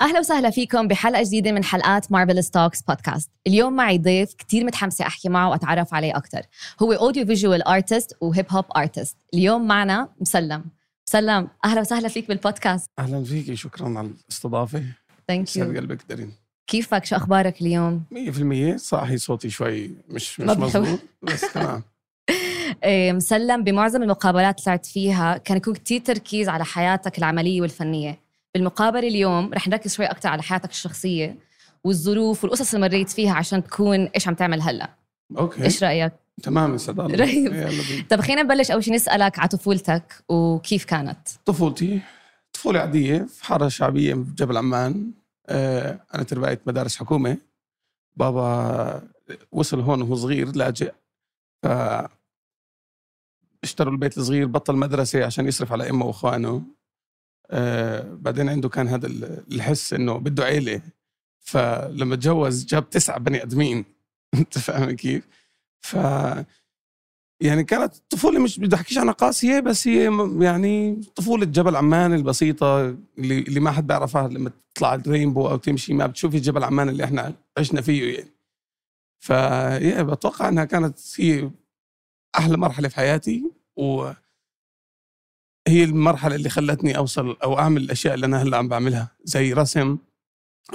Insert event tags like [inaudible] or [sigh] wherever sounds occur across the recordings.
أهلا وسهلا فيكم بحلقة جديدة من حلقات ماربل ستوكس بودكاست اليوم معي ضيف كتير متحمسة أحكي معه وأتعرف عليه أكثر هو audio visual artist و hip hop artist اليوم معنا مسلم. مسلم أهلا وسهلا فيك بالبودكاست أهلا فيكي شكرا على الاستضافة. thank you قلبك دارين؟ كيفك؟ شو أخبارك اليوم؟ 100% صاحي صوتي شوي مش مش. مظبوط بس تمام. [laughs] مسلم بمعظم المقابلات اللي طلعت فيها كان يكون كتير تركيز على حياتك العملية والفنية. بالمقابله اليوم رح نركز شوي أكثر على حياتك الشخصية والظروف والقصص اللي مريت فيها عشان تكون إيش عم تعمل هلأ. أوكي. إيش رأيك؟ تمام يا سعد الله. رهيب. طب خلينا نبلش أول شيء نسألك على طفولتك وكيف كانت؟ طفولتي؟ طفولة عادية في حارة شعبية في جبل عمان. آه أنا تربيت مدارس حكومة. بابا وصل هون وهو صغير لاجئ. ف اشتروا البيت الصغير بطل مدرسة عشان يصرف على أمه وإخوانه. آه بعدين عنده كان هذا ال- الحس إنه بده عيلة. فلما تجوز جاب تسعة بني آدمين. [laughs] أنت فاهم كيف؟ ف يعني كانت الطفولة مش بدي أحكيش عنها قاسية بس هي يعني طفولة جبل عمان البسيطة اللي, اللي ما حد بيعرفها لما تطلع الرينبو أو تمشي ما بتشوفي جبل عمان اللي إحنا عشنا فيه يعني. فيا بتوقع إنها كانت هي أحلى مرحلة في حياتي. و هي المرحلة اللي خلتني أوصل أو أعمل الأشياء اللي أنا هلأ عم بعملها زي رسم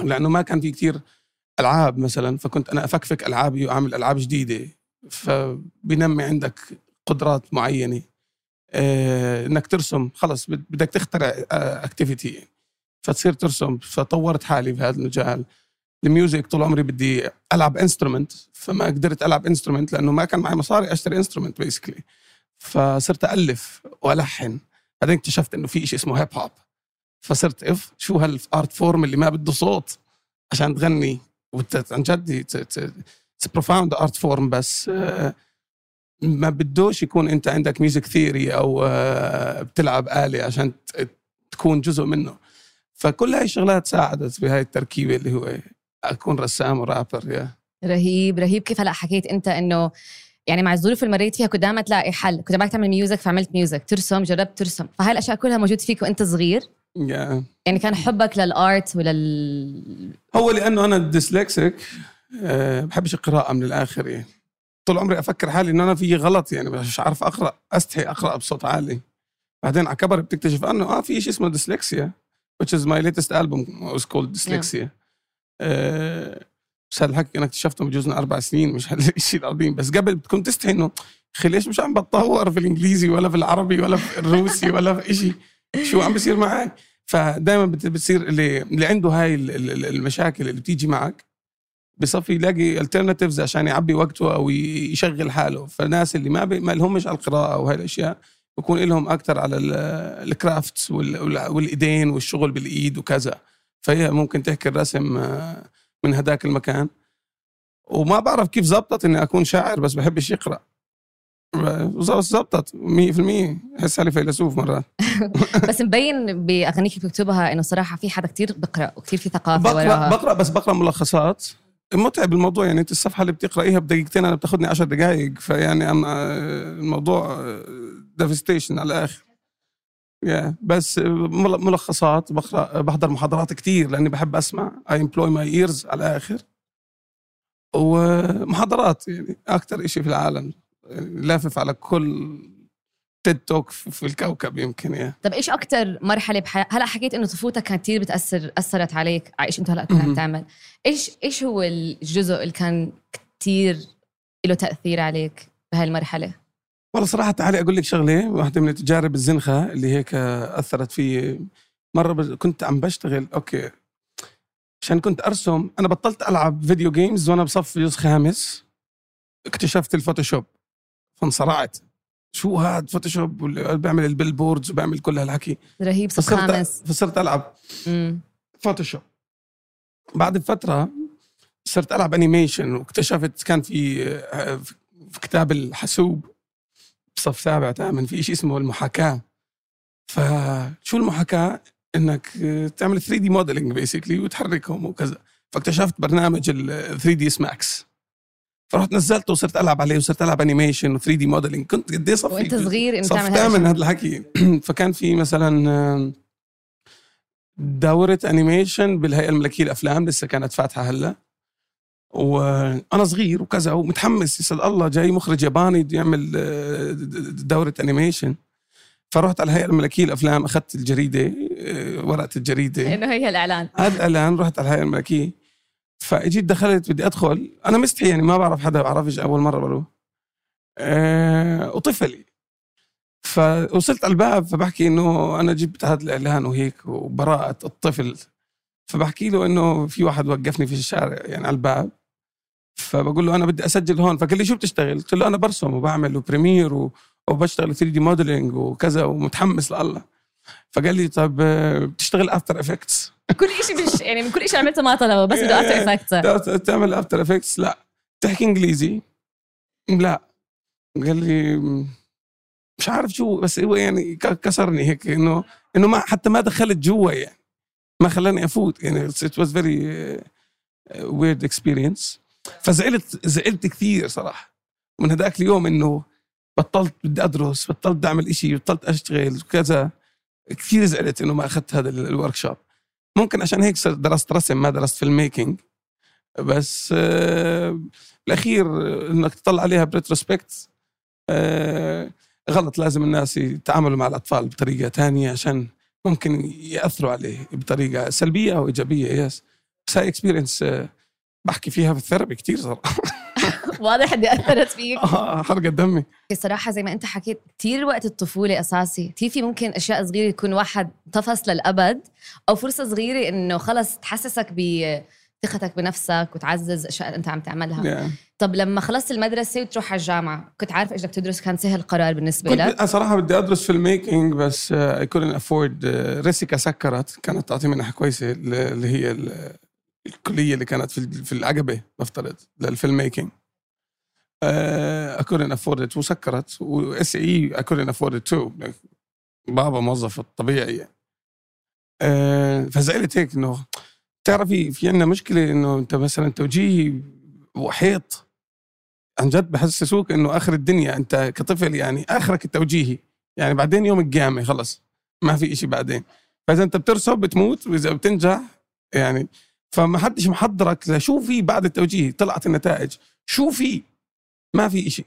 لأنه ما كان في كتير ألعاب مثلا فكنت أنا أفكفك ألعابي وأعمل ألعاب جديدة. فبنمي عندك قدرات معينة. آه، إنك ترسم خلص بد- بدك تخترع اكتيفيتي فتصير ترسم. فطورت حالي في هذا المجال. ال music طول عمري بدي ألعب instrument فما قدرت ألعب instrument لأنه ما كان معي مصاري أشتري instrument basically فصرت ألف وألحن. بعدين اكتشفت إنه في شيء اسمه hip hop فصرت إف شو هال art form اللي ما بده صوت عشان تغني. عن جد profound art form بس آه، ما بدوش يكون أنت عندك music theory أو آه، بتلعب آلة عشان تكون جزء منه. فكل هاي الشغلات ساعدت بهاي التركيبة اللي هو أكون رسام و rapper yeah رهيب رهيب. كيف هلا حكيت أنت إنه يعني مع الظروف اللي مريت فيها كنت دائما تلاقي حل. كنت بدك تعمل music فعملت music ترسم جربت ترسم. فهاي الاشياء كلها موجوده فيك وأنت صغير؟ yeah يعني كان حبك لل art ولل هو لأنه أنا dyslexic أه بحبش القراءة من الآخر يعني. طول عمري أفكر حالي إنه أنا في غلط يعني مش عارف أقرأ أستحي أقرأ بصوت عالي. بعدين على كبر بتكتشف أنه آه في شيء اسمه ديسلكسيا which is my latest album was called dyslexia آه، بس الحكي أنا اكتشفته بجوز من أربع سنين مش هالشيء العظيم. بس قبل بتكون تستحي إنه أخي ليش مش عم بتطور في الإنجليزي ولا في العربي ولا في الروسي ولا في شيء شو عم بيصير معي فدائما بتصير اللي اللي عنده هاي ال- ال- ال- المشاكل اللي بتيجي معك بصفي يلاقي alternatives عشان يعبي وقته أو يشغل حاله. فالناس اللي ما بي ما لهمش على القراءة وهي الأشياء بكون لهم أكثر على الكرافتس والإيدين والشغل بالإيد وكذا. فهي ممكن تحكي الرسم آه، من هداك المكان. وما بعرف كيف زبطت إني أكون شاعر بس بحبش يقرأ. زبطت 100% حس حالي فيلسوف مرات [laughs] بس مبين بأغانيك اللي بتكتبها إنه صراحة في حدا كتير بقرأ وكتير في ثقافة بقرأ وراها. بقرأ بس بقرأ ملخصات. متعب الموضوع يعني أنت الصفحة اللي بتقرأيها بدقيقتين أنا بتاخذني 10 دقائق فيعني الموضوع devastation على الآخر. yeah بس مل- ملخصات بقرا بحضر محاضرات كتير لأني بحب أسمع. I employ my ears على الآخر ومحاضرات يعني أكثر شيء في العالم. يعني لافف على كل TED Talk في الكوكب يمكن yeah طب إيش أكثر مرحلة بحياتك هلأ حكيت إنه طفولتك كانت كثير بتأثر أثرت عليك؟ على إيش أنت هلأ كنت. تعمل. إيش إيش هو الجزء اللي كان كثير له تأثير عليك بهاي المرحله والله صراحة تعالي أقول لك شغلة واحدة من التجارب الزنخة اللي هيك أثرت في مرة كنت عم بشتغل أوكي. عشان كنت أرسم أنا بطلت ألعب video games وأنا بصف جزء خامس. اكتشفت ال Photoshop. فانصرعت. شو هاد Photoshop؟ بيعمل ال billboards وبيعمل كل هالحكي. رهيب صف فصرت خامس. فصرت ألعب. مم. Photoshop. بعد فترة صرت ألعب animation واكتشفت كان في في كتاب الحاسوب. بصف سابع ثامن في شيء اسمه المحاكاة. فشو المحاكاة؟ إنك تعمل 3D modeling basically وتحركهم وكذا. فاكتشفت برنامج ال 3D Max فرحت نزلته وصرت ألعب عليه وصرت ألعب animation و 3D modeling كنت قد إيه صفي؟ وأنت صغير انه صف ثامن هذا الحكي. [clears throat] فكان في مثلا دورة animation بالهيئة الملكية الافلام لسه كانت فاتحة هلأ. وأنا صغير وكذا ومتحمس يسأل الله جاي مخرج ياباني يعمل آه، دورة animation فرحت على الهيئة الملكية الافلام أخذت الجريدة آه، ورقة الجريدة. إنه هي الإعلان. هذا الإعلان رحت على الهيئة الملكية. فاجيت دخلت بدي أدخل. أنا مستحي يعني ما بعرف حدا بعرفش أول مرة بروح. أه وطفل فوصلت على الباب فبحكي إنه أنا جبت هذا الإعلان وهيك وبراءة الطفل. فبحكي له إنه في واحد وقفني في الشارع يعني على الباب. فبقول له أنا بدي أسجل هون. فقال لي شو بتشتغل؟ قلت له أنا برسم وبعمل و Premiere و- وبشتغل 3D modeling وكذا ومتحمس لله. فقال لي طب آه، بتشتغل After Effects [laughs] كل شيء مش يعني من كل شيء عملته ما طلبه بس بده After Effect [laughs] تعمل After Effects لا. تحكي إنجليزي؟ لا. قال لي مش عارف شو بس هو يعني كسرني هيك انه إنه ما حتى ما دخلت جوا يعني. ما خلاني أفوت يعني. Was very uh, weird experience. فزعلت زعلت كثير صراحة. من هذاك اليوم إنه بطلت بدي أدرس بطلت أعمل إشي بطلت أشتغل وكذا كثير زعلت إنه ما أخذت هذا ال workshop ممكن عشان هيك درست رسم ما درست filmmaking بس آه، بالاخير آه، إنك تطلع عليها ب retrospect آه، غلط. لازم الناس يتعاملوا مع الأطفال بطريقة تانية عشان ممكن يأثروا عليه بطريقة سلبية أو إيجابية yes بس هاي experience بحكي فيها في ال therapy كثير صراحة. [laughs] واضح إني أثرت فيك. آه، حرقت دمي. الصراحة زي ما أنت حكيت كتير وقت الطفولة أساسي. كتير في ممكن أشياء صغيرة يكون واحد tefs للأبد أو فرصة صغيرة إنه خلص تحسسك بثقتك بنفسك وتعزز أشياء أنت عم تعملها. يعني طب لما خلصت المدرسة وتروح على الجامعة كنت عارف إيش بدك تدرس؟ كان سهل قرار بالنسبة كنت لك؟ أنا صراحة بدي أدرس في الميكينج بس اي كودنت افورد ريسيكا سكرت. كانت تعطي منحه كويسة اللي هي ال- الكلية اللي كانت في في العقبة بفترض للفيلم ميكينج. اي كودنت افورد وسكرت واس اي اي كودنت افورد تو بابا موظف طبيعي يعني. آه، فزعلت هيك إنه بتعرفي في عندنا مشكلة إنه أنت مثلا توجيهي وحيط. عن جد بحسسوك إنه آخر الدنيا أنت كطفل يعني آخرك التوجيهي يعني بعدين يوم القيامة خلص ما في إشي بعدين. فإذا أنت بترسب بتموت وإذا بتنجح يعني فما حدش محضرك لشو في بعد التوجيهي طلعت النتائج. شو في؟ ما في إشي.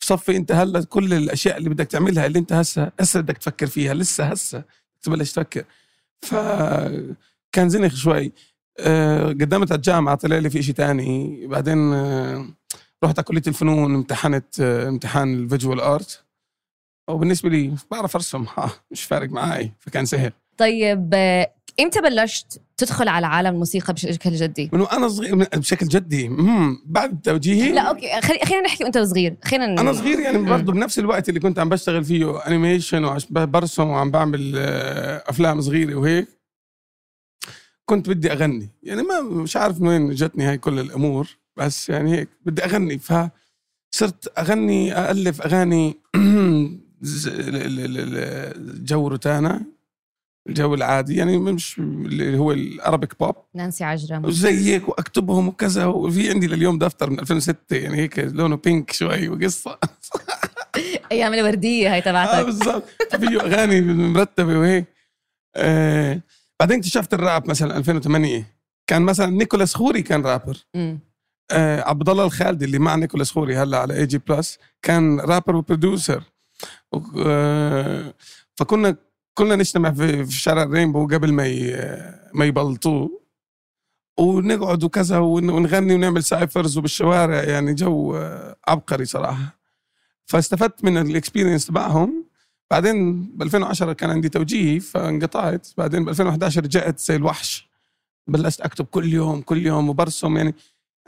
صفي أنت هلأ كل الأشياء اللي بدك تعملها اللي أنت هسه هسه بدك تفكر فيها لسه هسه تبلش تفكر. فكان زنخ شوي. أه قدمت على الجامعة طلع لي في شيء تاني. بعدين أه رحت على كلية الفنون امتحنت أه امتحان ال visual art وبالنسبة لي بعرف أرسم. ها [laughs] مش فارق معي فكان سهل. طيب إمتى بلشت تدخل على عالم الموسيقى بشكل جدي؟ من وأنا صغير بشكل جدي مم. بعد توجيهي لا أوكي خلي خلينا نحكي وأنت صغير خلينا أنا صغير يعني. برضه بنفس الوقت اللي كنت عم بشتغل فيه animation وعم برسم وعم بعمل آه، أفلام صغيرة وهيك كنت بدي أغني يعني ما مش عارف من وين جتني هاي كل الأمور بس يعني هيك بدي أغني فصرت أغني الف أغاني [clears throat] جو روتانا الجو العادي يعني مش اللي هو ال Arabic pop. نانسي عجرم. وزي هيك وأكتبهم وكذا وفي عندي لليوم دفتر من 2006 يعني هيك لونه pink شوي وقصة. [laughs] أيام الوردية هاي آه تبعتك بالضبط. فيه أغاني مرتبة وهيك. آه بعدين اكتشفت الراب مثلا 2008 كان مثلا نيكولاس خوري كان رابر. آه عبد الله الخالدي اللي مع نيكولاس خوري هلأ على اي جي بلس كان rapper و producer آه فكنا كنا نجتمع في في شارع الرينبو قبل ما ما يبلطوه. ونقعد وكذا ون- ونغني ونعمل cyphers وبالشوارع يعني جو عبقري صراحة. فاستفدت من ال experience تبعهم. بعدين ب 2010 كان عندي توجيهي فانقطعت. بعدين ب 2011 رجعت زي الوحش. بلشت أكتب كل يوم كل يوم وبرسم. يعني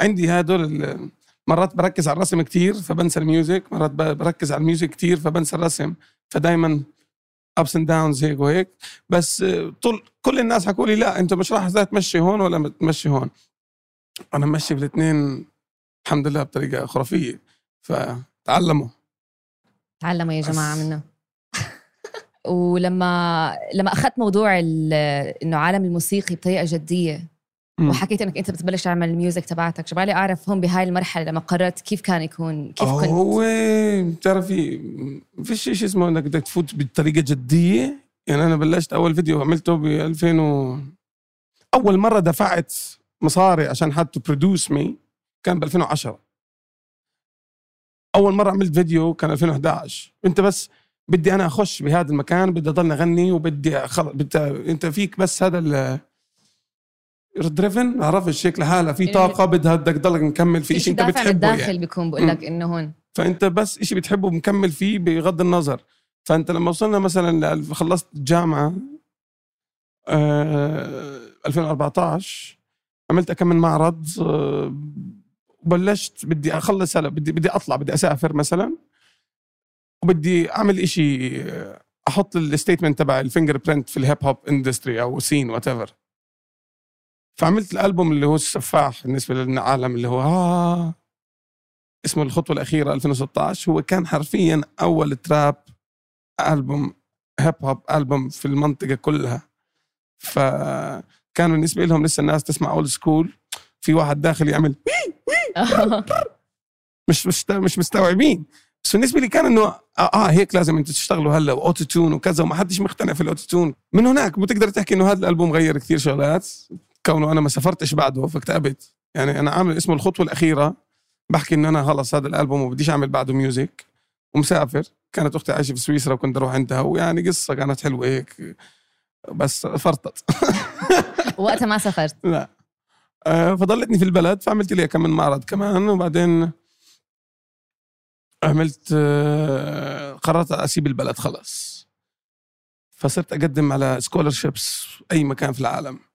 عندي هدول مرات بركز على الرسم كتير فبنسى ال music. مرات بركز على ال music كتير فبنسى الرسم. فدايما ups and downs هيك وهيك. بس طول كل الناس حكوا لي لا انت مش راح تمشي هون ولا تمشي هون. أنا ماشي في الاثنين الحمد لله بطريقة خرافية. فتعلموا. تعلموا يا جماعة. منه. [laughs] ولما لما أخذت موضوع إنه عالم الموسيقي بطريقة جدية مم. وحكيت إنك أنت بتبلش تعمل ال music تبعتك. شو بالي أعرف هون بهاي المرحلة لما قررت كيف كان يكون كيف كنت. هو بتعرفي فيش شيء اسمه إنك بدك تفوت بطريقة جدية. يعني أنا بلشت أول فيديو عملته ب 2000 و... أول مرة دفعت مصاري عشان حد to produce me كان ب 2010 أول مرة عملت فيديو كان 2011 أنت بس بدي أنا أخش بهذا المكان بدي أضل أغني وبدي خلص بدي أنت فيك بس هذا ال دريفن عرفت الشيء؟ لحالها في طاقة بدها بدك تضلك مكمل في شيء انت بتحبه الداخل يعني. بيكون بقول لك إنه هون. فأنت بس شيء بتحبه مكمل فيه بغض النظر. فأنت لما وصلنا مثلا خلصت الجامعة آه 2014 عملت كم من معرض آه وبلشت بدي أخلص هلا بدي بدي أطلع بدي أسافر مثلا وبدي أعمل إشي آه، أحط ال statement تبع ال fingerprint في ال hip hop industry أو scene whatever فعملت الألبوم اللي هو السفاح بالنسبة للعالم اللي هو آه اسمه الخطوة الأخيرة 2016 هو كان حرفيا أول trap album hip hop album في المنطقة كلها. فكان بالنسبة لهم لسه الناس تسمع old school في واحد داخل يعمل مش مش مش مستوعبين. بس بالنسبة لي كان إنه آه, آه هيك لازم أنتوا تشتغلوا هلأ. و auto-tune وكذا وما حدش مقتنع في ال auto-tune. من هناك بتقدر تحكي إنه هذا الألبوم غير كثير شغلات. كونه أنا ما سافرتش بعده فاكتئبت. يعني أنا عامل اسمه الخطوة الأخيرة. بحكي انه أنا خلص هذا الألبوم وبديش أعمل بعده music ومسافر. كانت أختي عايشة في سويسرا وكنت أروح عندها. ويعني قصة كانت حلوة هيك. بس فرطت. [laughs] وقتها ما سافرت. لا. آه، فضلتني في البلد فعملت لي كم من معرض كمان. وبعدين عملت آه، قررت أسيب البلد خلص فصرت أقدم على سكولرشيبس أي مكان في العالم.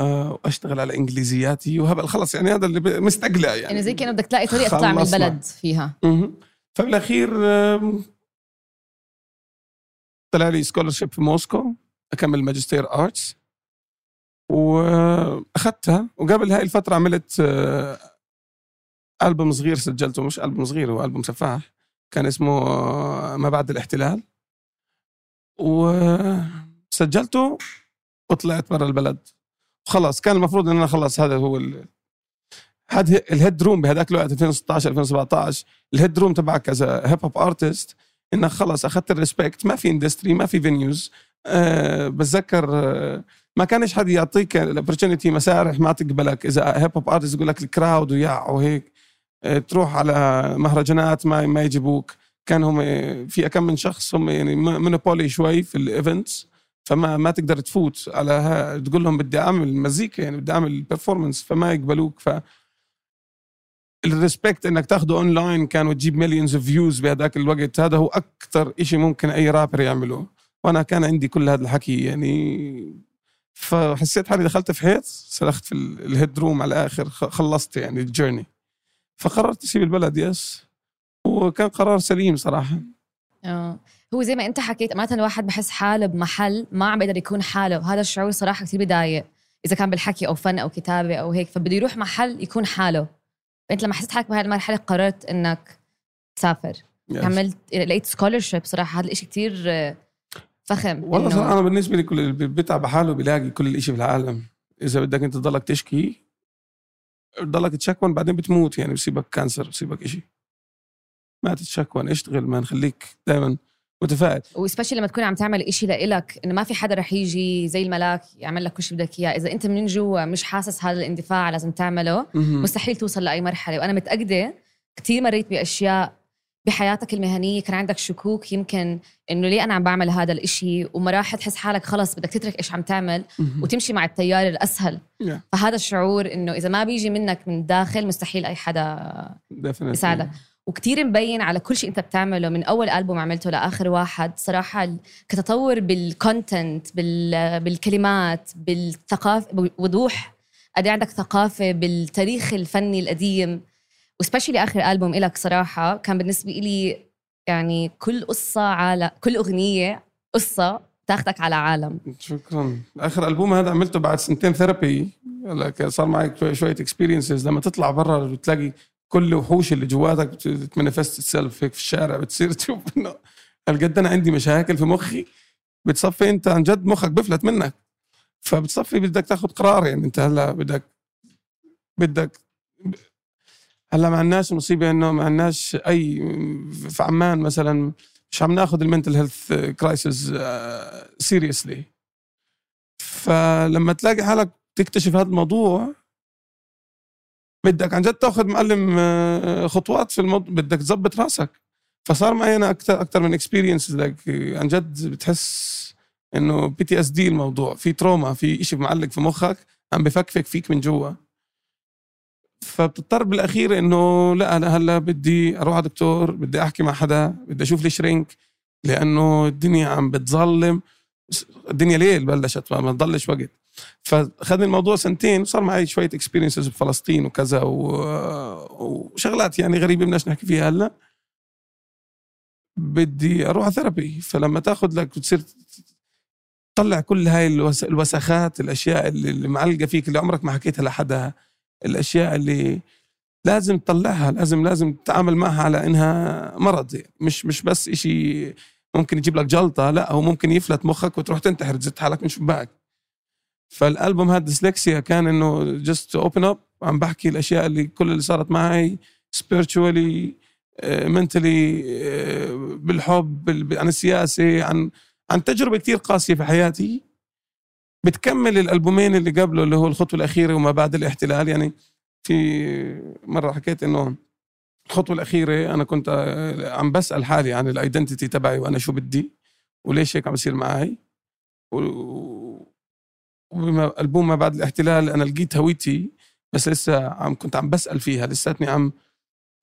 وأشتغل على إنجليزياتي وهبل. خلص يعني هذا اللي مستقلع يعني. يعني زي كأنه بدك تلاقي طريقة تطلع من. البلد فيها. مهم. فبالأخير طلع لي scholarship في موسكو أكمل ماجستير arts وأخذتها. وقبل هاي الفترة عملت آه، ألبوم صغير سجلته. مش ألبوم صغير هو ألبوم سفاح. كان اسمه آه، ما بعد الاحتلال. وسجلته وطلعت برا البلد. خلاص كان المفروض ان أنا خلص هذا هو ال... هذا ال headroom بهذاك الوقت 2016 2017 ال headroom تبعك as hip hop artist إنك خلص أخذت ال respect ما في industry ما في venues أه بتذكر أه ما كانش حد يعطيك ال opportunity مسارح ما تقبلك. إذا hip hop artist يقول لك ال crowd ويع وهيك أه تروح على مهرجانات ما ما يجيبوك. كان هم في كم من شخص هم يعني monopoly شوي في ال events فما ما تقدر تفوت على ها تقول لهم بدي أعمل مزيكا يعني بدي أعمل performance فما يقبلوك. ف ال respect إنك تاخده اونلاين كان وتجيب millions of views بهذاك الوقت. هذا هو أكثر شيء ممكن أي رابر يعمله. وأنا كان عندي كل هذا الحكي يعني فحسيت حالي دخلت في حيط سلخت في ال- ال headroom على الآخر خلصت يعني ال journey فقررت أسيب البلد yes وكان قرار سليم صراحة. آه. هو زي ما انت حكيت امانه الواحد بحس حاله بمحل ما عم بيقدر يكون حاله. هذا الشعور صراحة كثير بضايق. إذا كان بالحكي أو فن أو كتابة أو هيك فبده يروح محل يكون حاله. فانت لما حسيت حالك بهاي المرحلة قررت إنك تسافر. yes. عملت لقيت scholarship صراحة هذا الشيء كثير فخم والله إنه- صراحة أنا بالنسبة لي كل اللي بيتعب حاله بيلاقي كل الإشي في العالم إذا بدك أنت تضلك تشكي تضلك تشكي بعدين بتموت. يعني بصيبك cancer بصيبك إشي. ما تتشكون اشتغل ما نخليك دائما متفائل و specially لما تكون عم تعمل إشي لإلك إنه ما في حدا رح يجي زي الملاك يعمل لك كل شيء بدك إياه إذا أنت من جوا مش حاسس هذا الاندفاع لازم تعمله مهم. مستحيل توصل لأي مرحلة وأنا متأكدة كثير مريت بأشياء بحياتك المهنية كان عندك شكوك يمكن إنه ليه أنا عم بعمل هذا الإشي ومراحل تحس حالك خلص بدك تترك إيش عم تعمل. وتمشي مع التيار الأسهل Yeah. فهذا الشعور إنه إذا ما بيجي منك من الداخل مستحيل أي حدا Definitely. يساعدك وكتير مبين على كل شيء انت بتعمله من أول ألبوم عملته لآخر واحد. صراحة كتطور بالكونتنت بال بالكلمات بالثقافه بوضوح قد إيه عندك ثقافة بالتاريخ الفني القديم. و specially آخر ألبوم إلك صراحة كان بالنسبة لي يعني كل قصة على كل أغنية قصة تاخدك على عالم. شكرا. آخر ألبوم هذا عملته بعد سنتين therapy لك صار معك شوي- شوية experiences لما تطلع برا بتلاقي كل الوحوش اللي جواتك بت manifest itself هيك في الشارع بتصير تشوف [laughs] إنه هالقد أنا عندي مشاكل في مخي؟ بتصفي أنت عن جد مخك بفلت منك. فبتصفي بدك تاخذ قرار يعني أنت هلأ بدك بدك هلأ ما عندناش مصيبة إنه ما عندناش أي في عمان مثلا مش عم ناخذ ال mental health crisis seriously فلما تلاقي حالك تكتشف هذا الموضوع بدك عن جد تاخذ معلم آه، خطوات في الموضوع بدك تظبط راسك. فصار معي أنا أكثر أكثر من experience عن جد بتحس إنه PTSD الموضوع في trauma في شيء معلق في مخك عم بفكفك فيك من جوا. فبتضطر بالأخير إنه لا أنا هلأ بدي أروح على دكتور بدي أحكي مع حدا بدي أشوف لي shrink لأنه الدنيا عم بتظلم. الدنيا ليل بلشت ما تضلش وقت. فاخذني الموضوع سنتين وصار معي شوية experiences بفلسطين وكذا و... وشغلات يعني غريبة بدناش نحكي فيها هلا. بدي أروح على therapy فلما تاخذ لك بتصير تطلع كل هاي الوسخات الأشياء اللي معلقة فيك اللي عمرك ما حكيتها لحدا الأشياء اللي لازم تطلعها لازم لازم تتعامل معها على إنها مرض. مش مش بس إشي ممكن يجيب لك جلطة لا هو ممكن يفلت مخك وتروح تنتحر تزت حالك من شباك. فالألبوم هذا ديسلكسيا كان إنه just open up عم بحكي الأشياء اللي كل اللي صارت معي spiritually منتلي آه، آه، بالحب عن السياسة عن عن تجربة كثير قاسية في حياتي. بتكمل الألبومين اللي قبله اللي هو الخطوة الأخيرة وما بعد الاحتلال. يعني في مرة حكيت إنه الخطوة الأخيرة أنا كنت آه، عم بسأل حالي عن الايدنتيتي تبعي وأنا شو بدي وليش هيك عم بصير معي وبما ألبوم ما بعد الاحتلال أنا لقيت هويتي بس لسه عم كنت عم بسأل فيها لساتني عم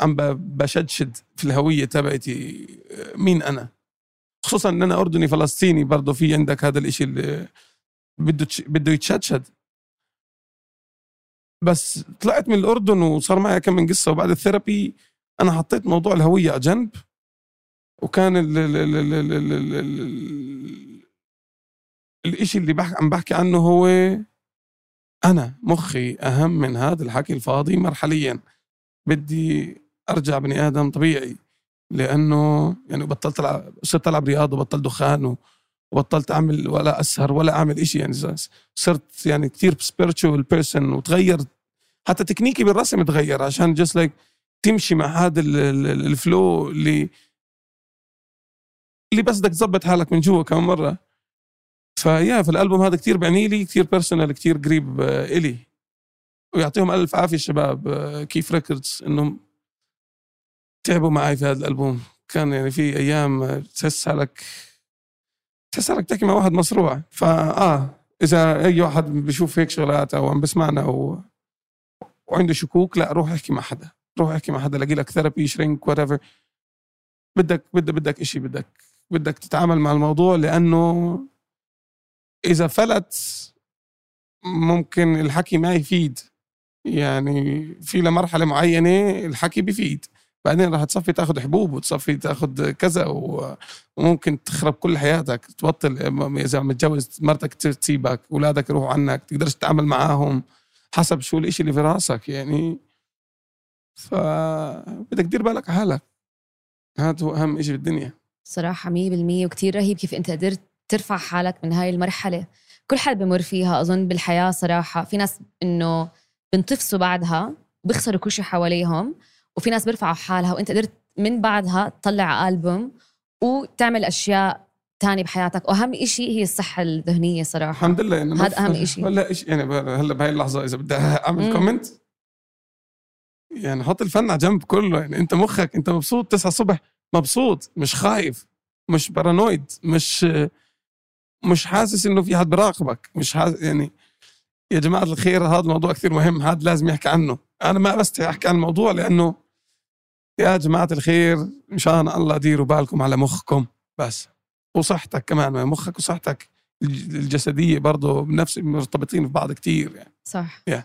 عم بشدشد في الهوية تبعتي آه، مين أنا؟ خصوصا إن أنا أردني فلسطيني برضه في عندك هذا الإشي اللي بده بده يتشدشد. بس طلعت من الأردن وصار معي كم من قصة وبعد الثيرابي أنا حطيت موضوع الهوية على جنب وكان ال ال ال ال ال ال الإشي اللي بحكي عم بحكي عنه هو أنا مخي أهم من هذا الحكي الفاضي مرحليا. بدي أرجع بني آدم طبيعي لأنه يعني بطلت ألعب صرت ألعب رياضة وبطلت دخان وبطلت أعمل ولا أسهر ولا أعمل إشي يعني صرت يعني كثير spiritual person وتغير حتى تكنيكي بالرسم تغير عشان just like تمشي مع هذا ال flow اللي اللي بس بدك تظبط حالك من جوا كم مرة. فيا في الألبوم هذا كثير بعني لي كثير personal كثير قريب آه، إلي. ويعطيهم ألف عافية الشباب آه، كيف Records إنهم تعبوا معي في هذا الألبوم. كان يعني في أيام تحس حالك تحس حالك تحكي مع واحد مصروع فاه إذا أي واحد بيشوف هيك شغلات أو عم بسمعنا و... وعنده شكوك لا روح احكي مع حدا. روح احكي مع حدا لاقي لك therapy shrink what بدك بدك بدك شيء بدك بدك تتعامل مع الموضوع لأنه إذا فلت ممكن الحكي ما يفيد. يعني في لمرحله معينة الحكي بيفيد بعدين راح تصفي تاخذ حبوب وتصفي تاخذ كذا وممكن تخرب كل حياتك. تبطل إذا متجوز مرتك تسيبك اولادك يروحوا عنك تقدرش تتعامل معاهم حسب شو الإشي اللي في راسك يعني. فبدك تدير بالك على حالك. هذا هو أهم شيء بالدنيا. صراحة 100% وكتير رهيب كيف أنت قدرت ترفع حالك من هاي المرحلة. كل حد بمر فيها أظن بالحياة صراحة في ناس إنه بنتفسوا بعدها بيخسروا كل شيء حواليهم وفي ناس بيرفعوا حالها وإنت قدرت من بعدها تطلع ألبوم وتعمل أشياء تاني بحياتك. وأهم شيء هي الصحة الذهنية صراحة. الحمد لله. يعني هذا أهم شيء. هلا إيش يعني هلا بهاي اللحظة إذا بدي أعمل comment يعني حط الفن على جنب كله. يعني أنت مخك أنت مبسوط؟ 9 الصبح مبسوط مش خايف مش paranoid مش مش حاسس إنه في حد براقبك مش حاسس يعني يا جماعة الخير هذا الموضوع كثير مهم هذا لازم يحكي عنه. أنا ما بس أحكي عن الموضوع لأنه يا جماعة الخير مشان الله ديروا بالكم على مخكم بس. وصحتك كمان مخك وصحتك الجسدية برضه بنفس مرتبطين في بعض كتير يعني. صح. Yeah.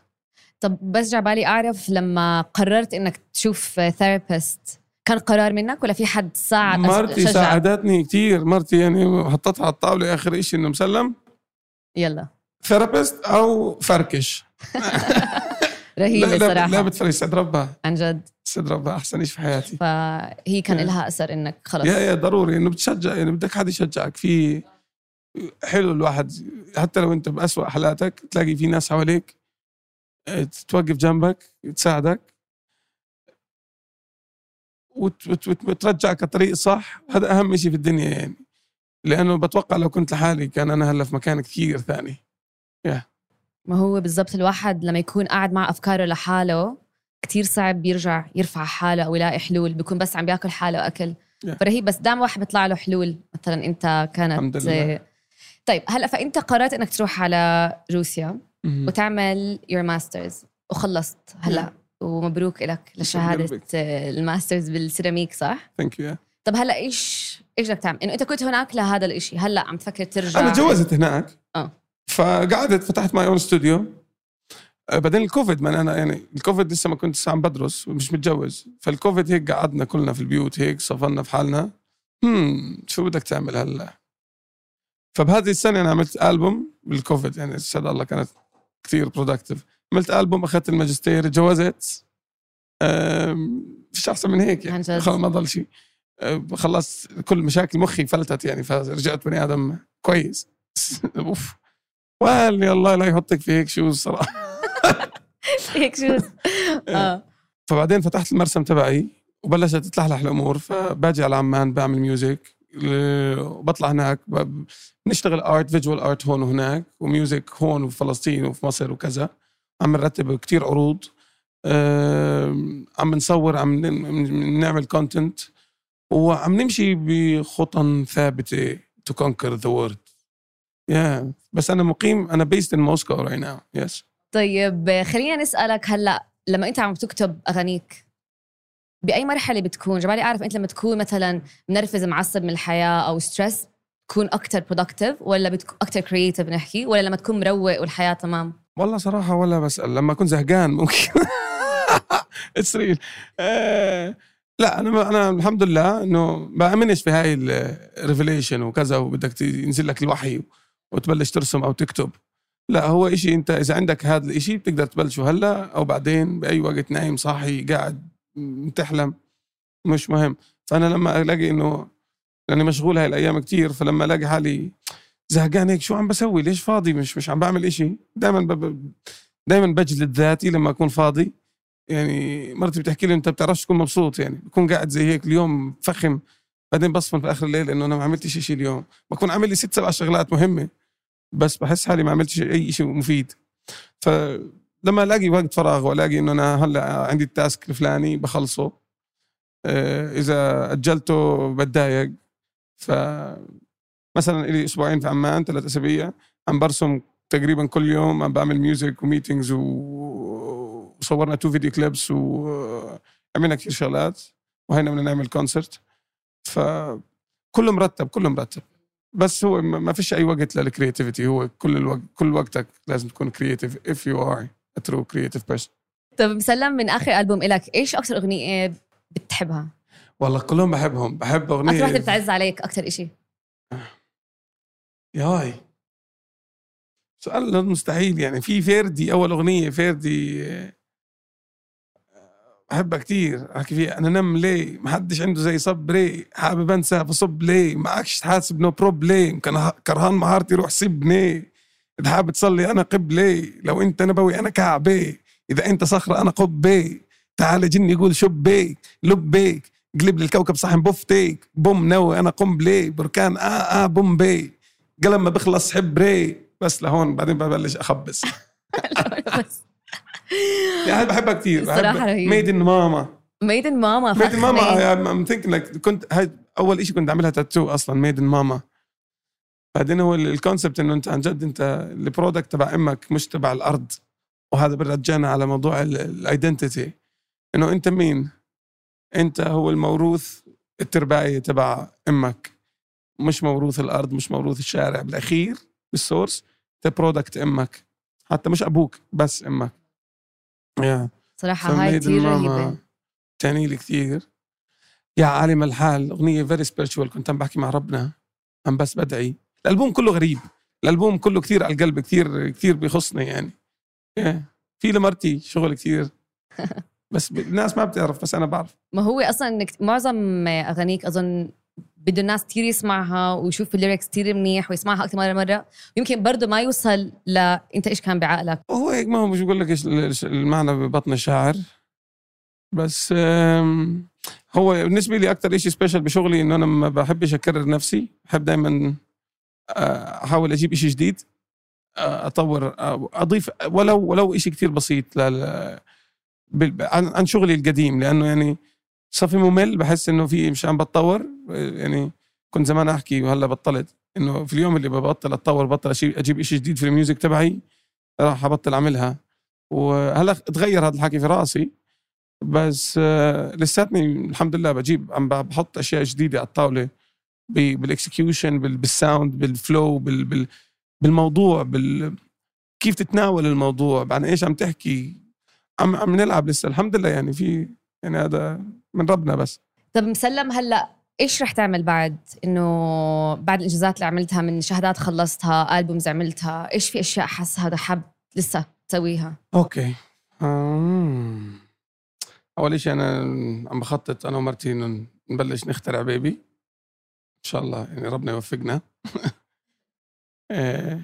طب بس جا بالي أعرف لما قررت إنك تشوف therapist كان قرار منك ولا في حد ساعد مرتي شجع. ساعدتني كتير. مرتي يعني حطتها على الطاولة آخر إشي إنه مسلم. يلا. therapist أو فركش. [laughs] رهيبة لا صراحة. لا بتفرج سعد ربها عن جد. سعد ربها أحسن شيء في حياتي. فهي كان لها أثر إنك خلص. يا يا ضروري إنه بتشجع يعني بدك حد يشجعك. في حلو الواحد حتى لو أنت بأسوأ حالاتك تلاقي في ناس حواليك آه، توقف جنبك تساعدك. وت- وت- وت- وترجعك الطريق صح؟ هذا أهم شيء في الدنيا يعني. لأنه بتوقع لو كنت لحالي كان أنا هلا في مكان كثير ثاني. ما هو بالضبط الواحد لما يكون قاعد مع أفكاره لحاله كتير صعب يرجع يرفع حاله أو يلاقي حلول بيكون بس عم بياكل حاله اكل Yeah. فرهيب بس دام واحد بيطلع له حلول مثلا أنت كانت الحمد لله. طيب هلأ فأنت قررت إنك تروح على روسيا مهم. وتعمل your master's وخلصت هلأ. ومبروك لك لشهادة ال master's بالسيراميك صح؟ thank you طب هلا إيش إيش بدك تعمل؟ إنه انت كنت هناك لهذا الإشي هلا عم تفكر ترجع؟ أنا تجوزت هناك. آه. فقعدت فتحت my own studio بعدين الكوفيد ما أنا يعني الكوفيد لسه ما كنت لسه عم بدرس ومش متجوز. فالكوفيد هيك قعدنا كلنا في البيوت هيك صفنا في حالنا. هم شو بدك تعمل هلا؟ فبهذه السنة أنا عملت ألبوم بالكوفيد يعني شهد الله كانت كثير productive عملت ألبوم أخذت الماجستير تجوزت فيش أحسن من هيك عن يعني ما ضل شيء. آه، خلصت كل مشاكل مخي فلتت يعني فرجعت بني آدم كويس. [laughs] أوف. واللي الله لا يحطك في هيك شو الصراحه [laughs] هيك شو [laughs] آه. فبعدين فتحت المرسم تبعي وبلشت تتلحلح الأمور فباجي على عمان بعمل music وبطلع هناك. بنشتغل art visual art هون وهناك و music هون وفي فلسطين وفي مصر وكذا. عم نرتب كتير عروض عم نصور عم نعمل content وعم نمشي بخطى ثابتة to conquer the world. Yeah. بس أنا مقيم أنا based in Moscow right now. Yes. طيب خلينا نسألك هلأ لما أنت عم تكتب أغانيك بأي مرحلة بتكون؟ جبالي أعرف أنت لما تكون مثلا منرفز معصب من الحياة أو stress تكون أكثر productive ولا بتكون أكثر creative نحكي؟ ولا لما تكون مروق والحياة تمام؟ والله صراحة ولا بسأل لما أكون زهقان ممكن. [laughs] it's real لا أنا أنا الحمد لله إنه بأمنش في هاي ال revelation وكذا وبدك ينزل لك الوحي وتبلش ترسم أو تكتب. لا هو إشي أنت إذا عندك هذا الإشي بتقدر تبلشه هلأ أو بعدين بأي وقت نايم صاحي قاعد م- تحلم. مش مهم. فأنا لما ألاقي إنه لأني مشغول هاي الأيام كتير فلما ألاقي حالي زهقان هيك شو عم بسوي؟ ليش فاضي؟ مش مش عم بعمل إشي. دائما دائما بجلد ذاتي لما أكون فاضي. يعني مرتي بتحكي لي أنت بتعرفش تكون مبسوط يعني. بكون قاعد زي هيك اليوم فخم بعدين بصفن في آخر الليل إنه أنا ما عملتش شيء اليوم. بكون عامل لي ست سبع شغلات مهمة بس بحس حالي ما عملتش أي شيء مفيد. فلما ألاقي وقت فراغ وألاقي إنه أنا هلأ عندي التاسك الفلاني بخلصه آه، إذا أجلته بتضايق. ف مثلا لي أسبوعين في عمان ثلاث أسابيع عم برسم تقريبا كل يوم عم بعمل music و meetings وصورنا two video clips وعملنا كثير شغلات وهينا بدنا نعمل concert ف كله مرتب كله مرتب. بس هو ما ما فيش أي وقت لل creativity هو كل الوقت كل وقتك لازم تكون creative if you are a true creative person. طب مسلم من آخر ألبوم إلك إيش أكثر أغنية بتحبها؟ والله كلهم بحبهم. بحب أكثر وحده اغنيه بتعز عليك أكثر إشي. ياي. سؤال مستحيل يعني. في فيردي أول أغنية فيردي آه، بحبها كتير. أحكي فيها أنا نم ليه؟ ما حدش عنده زي صبري حابب أنسى فصب ليه؟ معكش تحاسب نو بروب ليه كان كرهان مهارتي روح سيبني إذا حابب تصلي أنا قبلي لو أنت نبوي أنا كعبي. إذا أنت صخرة أنا قبي. تعال جني يقول شبيك لبيك قلب لي الكوكب صحن بفتيك بوم نوي أنا قنبلي بركان آه آه بومبي قلم ما بخلص حبري بس لهون بعدين ببلش اخبص [laughs] بس يعني بحبها كثير الصراحة رهيب. ميد ان ماما ميدن ماما ميد ان. ماما ام thinking like كنت هاي أول شيء كنت أعملها تاتو أصلا made in mama بعدين هو ال concept إنه أنت عن جد أنت ال product تبع أمك مش تبع الأرض. وهذا بيرجعنا على موضوع ال identity إنه أنت مين؟ أنت هو الموروث الترباية تبع أمك. مش موروث الأرض مش موروث الشارع بالأخير بال source انت product إمك. حتى مش أبوك بس إمك. yeah صراحة هاي كثير رهيبة. تاني لي كثير يا عالم الحال أغنية very spiritual كنت عم بحكي مع ربنا. عم بس بدعي. الألبوم كله غريب. الألبوم كله كثير على القلب كثير كثير بيخصني يعني. yeah. في لمرتي شغل كثير [laughs] بس الناس ما بتعرف بس أنا بعرف. ما هو أصلا معظم أغانيك أظن بده الناس كثير يسمعها ويشوف ال lyrics كثير منيح ويسمعها أكثر مرة مرة. ويمكن برضه ما يوصل ل أنت إيش كان بعقلك؟ هو هيك ما هو مش بقول لك المعنى ببطن الشاعر بس هو بالنسبة لي أكثر شيء special بشغلي إنه أنا ما بحبش أكرر نفسي. بحب دائما أحاول أجيب شيء جديد. آه، أطور آه، أضيف ولو ولو شيء كثير بسيط عن شغلي القديم. لأنه يعني صافي ممل بحس إنه في مش عم بتطور. يعني كنت زمان أحكي وهلأ بطلت إنه في اليوم اللي ببطل أتطور بطل أجيب شيء جديد في الميوزك تبعي راح أبطل أعملها. وهلأ تغير هذا الحكي في رأسي. بس آه، لساتني الحمد لله بجيب عم بحط أشياء جديدة على الطاولة. بال execution بال sound بال flow بال بال بالموضوع بال كيف تتناول الموضوع عن إيش عم تحكي. عم عم نلعب لسه. الحمد لله يعني في يعني هذا من ربنا بس. طب مسلم هلأ إيش رح تعمل بعد؟ إنه بعد الانجازات اللي عملتها من شهادات خلصتها albums عملتها إيش في أشياء حاسس هذا حاب لسه تسويها؟ okay. آم. أول شيء أنا عم بخطط أنا ومرتي إنه نبلش نخترع baby. إن شاء الله يعني ربنا يوفقنا. [laughs] آه،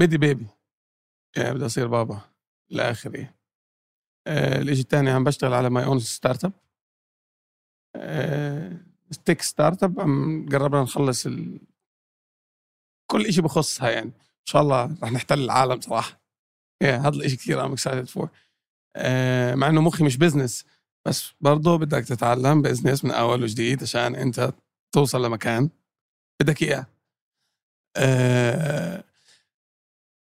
بدي baby. يعني بدي أصير بابا لآخري. آه، الاشي الثاني عم بشتغل على my own startup tech startup عم قربنا نخلص ال... كل اشي بخصها يعني. إن شاء الله رح نحتل العالم صراحة. yeah, هذا الاشي كثير I'm excited for مع إنه مخي مش business بس برضه بدك تتعلم business من أول وجديد عشان أنت توصل لمكان. بدك إياه. آه،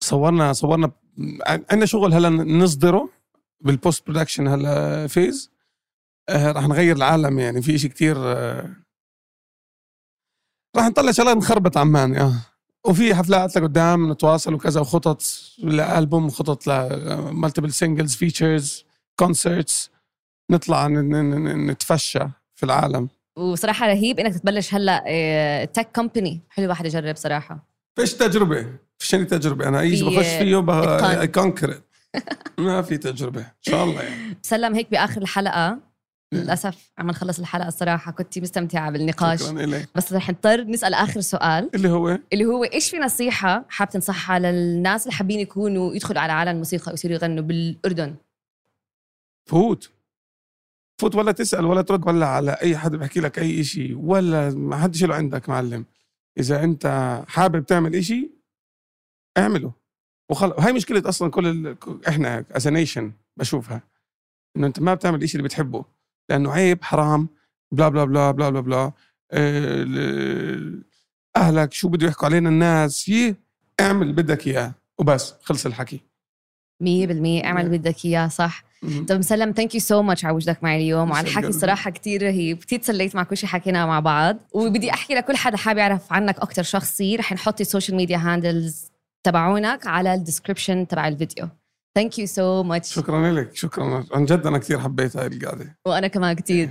صورنا صورنا عندنا شغل هلا نصدره. بال post production هلا phase آه، رح نغير العالم يعني في شيء كتير آه، رح نطلع شغلات نخربط عمان آه وفي حفلات لقدام نتواصل وكذا وخطط لألبوم خطط ل multiple singles features concerts نطلع نتفشى في العالم. وصراحة رهيب إنك تبلش هلا tech company حلو واحد يجرب صراحة. فيش تجربة فيش تجربة. أنا أي شيء بخش فيه إتقان. ما في تجربة إن شاء الله يعني. سلم هيك بآخر الحلقة. للأسف عم نخلص الحلقة الصراحة كنت مستمتعة بالنقاش. شكرا لك بس رح نضطر نسأل آخر سؤال. اللي هو؟ اللي هو إيش في نصيحة حاب تنصحها للناس اللي حابين يكونوا يدخلوا على عالم الموسيقى ويصيروا يغنوا بالأردن؟ فوت. فوت ولا تسأل ولا ترد ولا على أي حد بحكي لك أي شيء ولا ما حدش له عندك معلم. إذا أنت حابب تعمل شيء اعمله. وخلص هاي مشكلة أصلا كل ال... إحنا as nation بشوفها. إنه أنت ما بتعمل شيء اللي بتحبه. لأنه عيب حرام blah blah blah blah blah blah. آه، أهلك شو بده يحكوا علينا؟ الناس يي اعمل اللي بدك إياه. وبس خلص الحكي. 100% اعمل اللي بدك إياه صح. طب مسلم thank you so much على وجودك معي اليوم. وعلى الحكي يسعد الصراحه كتير رهيب. كتير تسليت مع كل شيء حكيناه مع بعض. وبدي أحكي لكل حدا حابب يعرف عنك أكثر شخصي رح نحط ال social media handles تبعونك على ال description تبع الفيديو. thank you so much شكرا لك شكرا. عن جد أنا كثير حبيت هاي القعدة. وأنا كمان كتير